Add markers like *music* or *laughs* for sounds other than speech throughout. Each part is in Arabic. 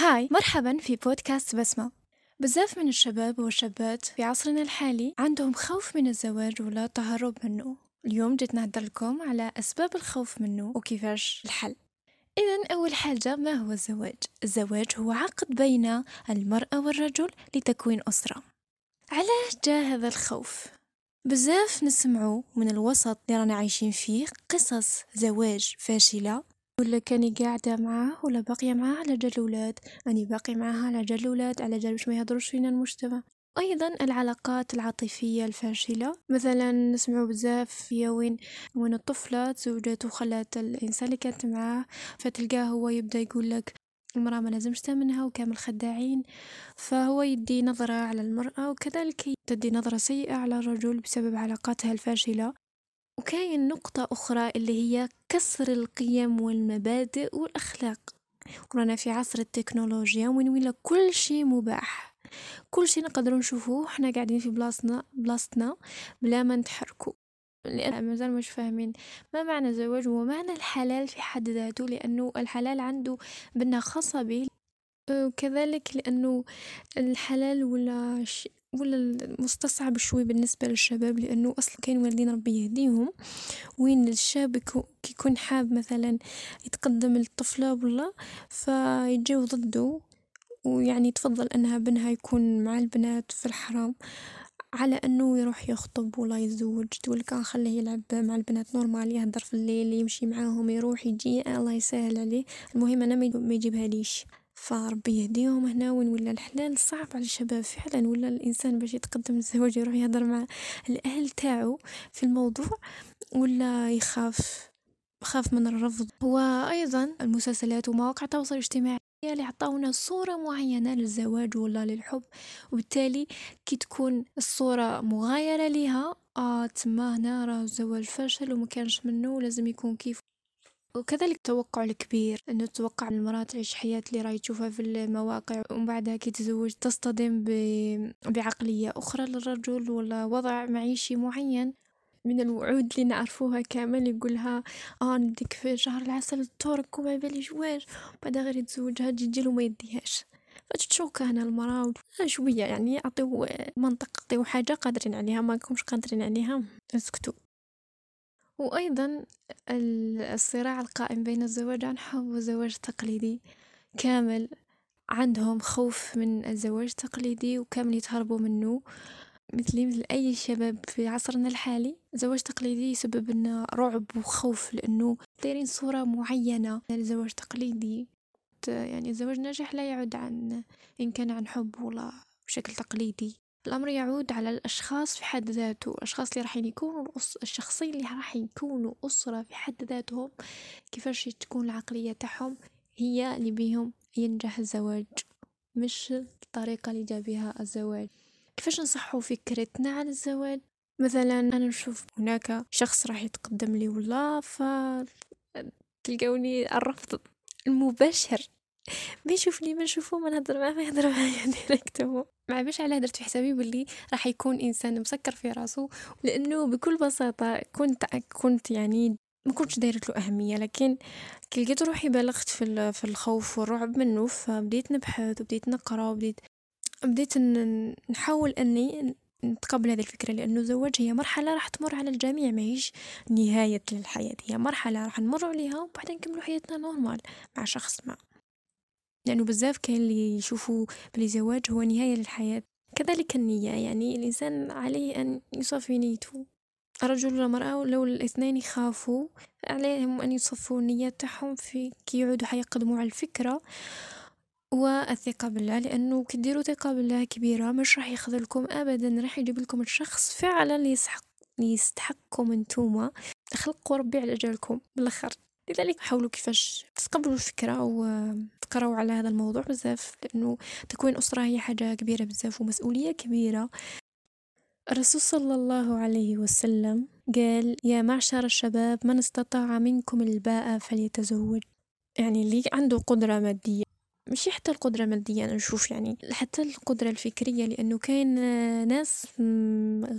هاي مرحبا في بودكاست بسمة بزاف من الشباب والشابات في عصرنا الحالي عندهم خوف من الزواج ولا تهرب منه اليوم جيت نهدر لكم على أسباب الخوف منه وكيفاش الحل إذا أول حاجة ما هو الزواج؟ الزواج هو عقد بين المرأة والرجل لتكوين أسرة علاش جاء هذا الخوف؟ بزاف نسمعوا من الوسط اللي رانا عايشين فيه قصص زواج فاشلة ولا كاني قاعدة معاه ولا باقية معاه على جال الأولاد أني باقي معاها على جال الأولاد على جال باش ما يهضروش فينا المجتمع. أيضا العلاقات العاطفية الفاشلة. مثلا نسمعوا بزاف يا وين وين الطفلة تزوجت وخلات الإنسان اللي كانت معاه فتلقاه هو يبدأ يقول لك المرأة ما لازمش تأمنها وكامل خداعين. فهو يدي نظرة على المرأة وكذلك تدي نظرة سيئة على الرجل بسبب علاقاتها الفاشلة. وكاين نقطة أخرى اللي هي كسر القيم والمبادئ والأخلاق. ورانا في عصر التكنولوجيا وين ولا كل شيء مباح. كل شيء نقدروا نشوفوه إحنا قاعدين في بلاصتنا بلاصتنا بلا ما نتحركوا. لأن مازال مش فاهمين ما معنى الزواج ومعنى الحلال في حد ذاته لأنه الحلال عنده بنا خاصة به. وكذلك لأنه الحلال ولا ولا مستصعب شوي بالنسبة للشباب لأنه أصلا كاين والدين ربي يهديهم. وين الشاب كيكون حاب مثلا يتقدم للطفلة ولا فيجيو ضده. ويعني تفضل أنها بنها يكون مع البنات في الحرام على أنه يروح يخطب ولا يتزوج. تقول كان خليه يلعب مع البنات normal يهدر في الليل يمشي معاهم يروح يجي الله يسهل عليه. المهم أنا ما يجيبها ليش. فربي يهديهم هنا وين ولا الحلال صعب على الشباب فعلا ولا الإنسان باش يتقدم للزواج يروح يهضر مع الأهل تاعو في الموضوع ولا يخاف خاف من الرفض. وأيضا المسلسلات ومواقع التواصل الاجتماعي اللي عطاونا صورة معينة للزواج ولا للحب وبالتالي كي تكون الصورة مغايرة لها آه تما هنا راه الزواج فاشل وما كانش منه لازم يكون كيف وكذلك التوقع الكبير أنه تتوقع المرأة تعيش حياة اللي راهي تشوفها في المواقع ومن بعدها كي تزوج تصطدم ب... بعقلية أخرى للرجل ولا وضع معيشي معين من الوعود اللي نعرفوها كامل يقولها آه نديك في شهر العسل الترك وما بالي جواج بعدها غير يتزوجها تجي وما يديهاش. فتشوك هنا المرأة شوية يعني يعطيو منطق يعطيو حاجة قادرين عليها ما قادرين عليها. اسكتوا وأيضا الصراع القائم بين الزواج عن حب والزواج التقليدي كامل. عندهم خوف من الزواج التقليدي وكامل يتهربوا منه مثلي مثل أي شباب في عصرنا الحالي. الزواج التقليدي يسبب لنا رعب وخوف لأنه دايرين صورة معينة للزواج التقليدي يعني الزواج الناجح لا يعد عن إن كان عن حب ولا بشكل تقليدي. الأمر يعود على الأشخاص في حد ذاته الأشخاص اللي راح يكونوا الشخصين اللي راح يكونوا أسرة في حد ذاتهم كيفاش تكون العقلية تاعهم هي اللي بيهم ينجح الزواج مش الطريقة اللي جا بها الزواج. كيفاش نصحوا فكرتنا عن الزواج؟ مثلا أنا نشوف هناك شخص راح يتقدم لي والله ف تلقوني الرفض المباشر. ما يشوفني ما نشوفو ما نهضر معاه ما يهضر معايا directement مع باش على درت في حسابي باللي راح يكون إنسان مسكر في راسو لأنه بكل بساطة كنت كنت يعني ما كنتش دايرت له أهمية لكن كي لقيت روحي بالغت في في الخوف والرعب منه فبديت نبحث وبديت نقرأ وبديت بديت نحاول أني نتقبل هذه الفكرة لأنه الزواج هي مرحلة راح تمر على الجميع ماهيش نهاية للحياة هي مرحلة راح نمر عليها وبعدين نكملوا حياتنا نورمال مع شخص ما. لأنه بزاف كاين اللي يشوفوا بلي الزواج هو نهاية للحياة. كذلك النية يعني الإنسان عليه أن يصفي نيته. الرجل والمرأة لو الاثنين يخافوا عليهم أن يصفوا النيات تاعهم في كي يعودوا حيقدموا على الفكرة والثقة بالله. لأنه كديروا ثقة بالله كبيرة مش راح يخذلكم أبدا راح يجيب لكم الشخص فعلا يسحق يستحقكم أنتوما. خلقوا ربي على أجلكم بالآخر لذلك حاولوا كيفاش تقبلوا الفكرة وتقراو على هذا الموضوع بزاف لأنه تكوين أسرة هي حاجة كبيرة بزاف ومسؤولية كبيرة. الرسول صلى الله عليه وسلم قال يا معشر الشباب من استطاع منكم الباء فليتزوج. يعني اللي عنده قدرة مادية. ماشي حتى القدرة المادية أنا نشوف يعني. حتى القدرة الفكرية لأنه كاين ناس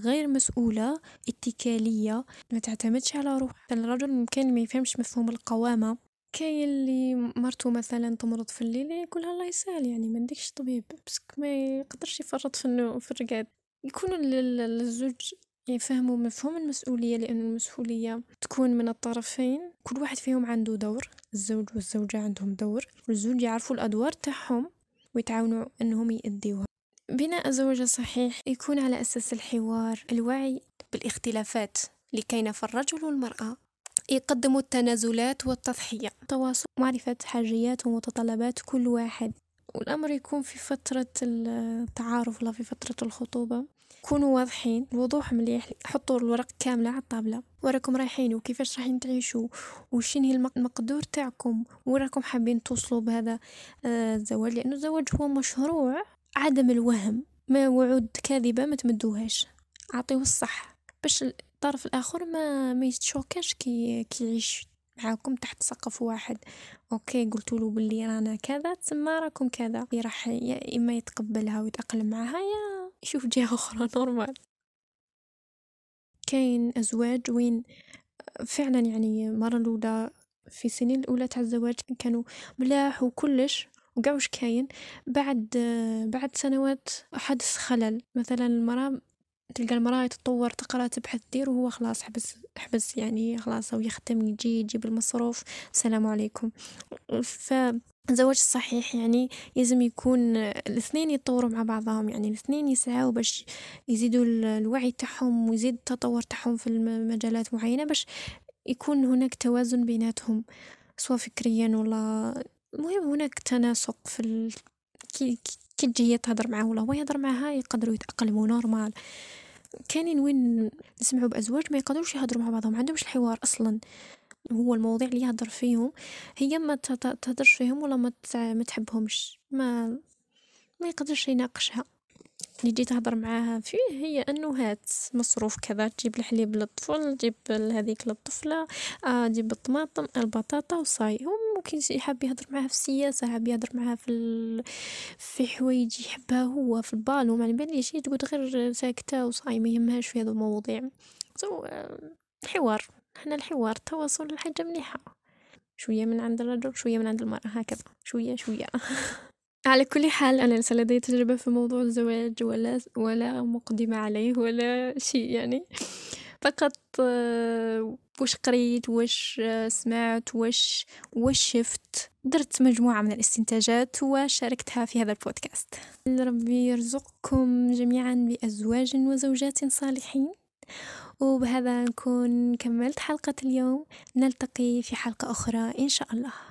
غير مسؤولة اتكالية ما تعتمدش على روح الرجل ممكن ما يفهمش مفهوم القوامة. كاين اللي مرتو مثلا تمرض في الليل يقولها الله يسهل يعني ما عندكش طبيب. بس ما يقدرش يفرط في في الرقاد يكونوا الزوج يفهموا مفهوم المسؤولية لأن المسؤولية تكون من الطرفين. كل واحد فيهم عنده دور الزوج والزوجة عندهم دور والزوج يعرفوا الأدوار تاعهم ويتعاونوا أنهم يأديوها. بناء زواج صحيح يكون على أساس الحوار الوعي بالاختلافات لكي الرجل والمرأة. يقدموا التنازلات والتضحية تواصل معرفة حاجيات ومتطلبات كل واحد. والأمر يكون في فترة التعارف لا في فترة الخطوبة. كونوا واضحين الوضوح مليح حطوا الورق كاملة على الطاولة وراكم رايحين وكيفاش رايحين تعيشوا وشين هي المقدور تاعكم وراكم حابين توصلوا بهذا آه، الزواج؟ لأنه الزواج هو مشروع عدم الوهم ما وعود كاذبة ما تمدوهاش. أعطيه الصح. باش الطرف الآخر ما ما يتشوكاش كي كيعيش معاكم تحت سقف واحد. OK قلت له باللي رانا كذا تسمى راكم كذا. راح يا إما يتقبلها ويتأقلم معها يا يشوف جهة *laughs* أخرى normal كاين أزواج وين فعلا يعني المره الأولى في السنين الأولى تاع الزواج كانوا ملاح وكلش وقع وش كاين. بعد بعد سنوات حدث خلل. مثلا المرأة تلقى المرأة تتطور تقرأ تبحث دير وهو خلاص حبس حبس يعني خلاص يختم يجي يجيب المصروف. السلام عليكم. فالزواج الصحيح يعني لازم يكون الاثنين يتطوروا مع بعضهم يعني الاثنين يسعوا باش يزيدوا الوعي تاعهم ويزيد التطور تاعهم في المجالات معينة باش يكون هناك توازن بيناتهم سواء فكريا ولا المهم هناك تناسق في ال... كي كي تجي هي تهضر معاه ولا هو يهضر معاها يقدروا يتأقلموا normal كاينين وين نسمعوا بأزواج ما يقدروش يهضروا مع بعضهم ما عندهمش الحوار أصلا. هو المواضيع اللي يهضر فيهم هي ما تهضرش فيهم ولا ما ما تحبهمش ما ما يقدرش يناقشها. اللي جيت تهضر معاها فيه هي انه هات مصروف كذا تجيب الحليب للطفل تجيب هذيك للطفلة آه تجيب الطماطم البطاطا وصاي. هو ممكن يحب يهضر معاها في السياسة حاب يهضر معاها في ال... في حوايج يحبها هو في البالو ما باليش تقعد غير ساكتة وصاي ما يهمهاش في هذه المواضيع. سو الحوار هنا الحوار التواصل حاجة مليحة. شوية من عند الرجل شوية من عند المرأة هكذا. شوية شوية. *laughs* على كل حال أنا ليس لدي تجربة في موضوع الزواج ولا ولا مقدمة عليه ولا شيء يعني. فقط آه، وش قريت وش سمعت وش وش شفت. درت مجموعة من الاستنتاجات وشاركتها في هذا البودكاست. ربي يرزقكم جميعا بأزواج وزوجات صالحين. وبهذا نكون كملت حلقة اليوم. نلتقي في حلقة أخرى إن شاء الله.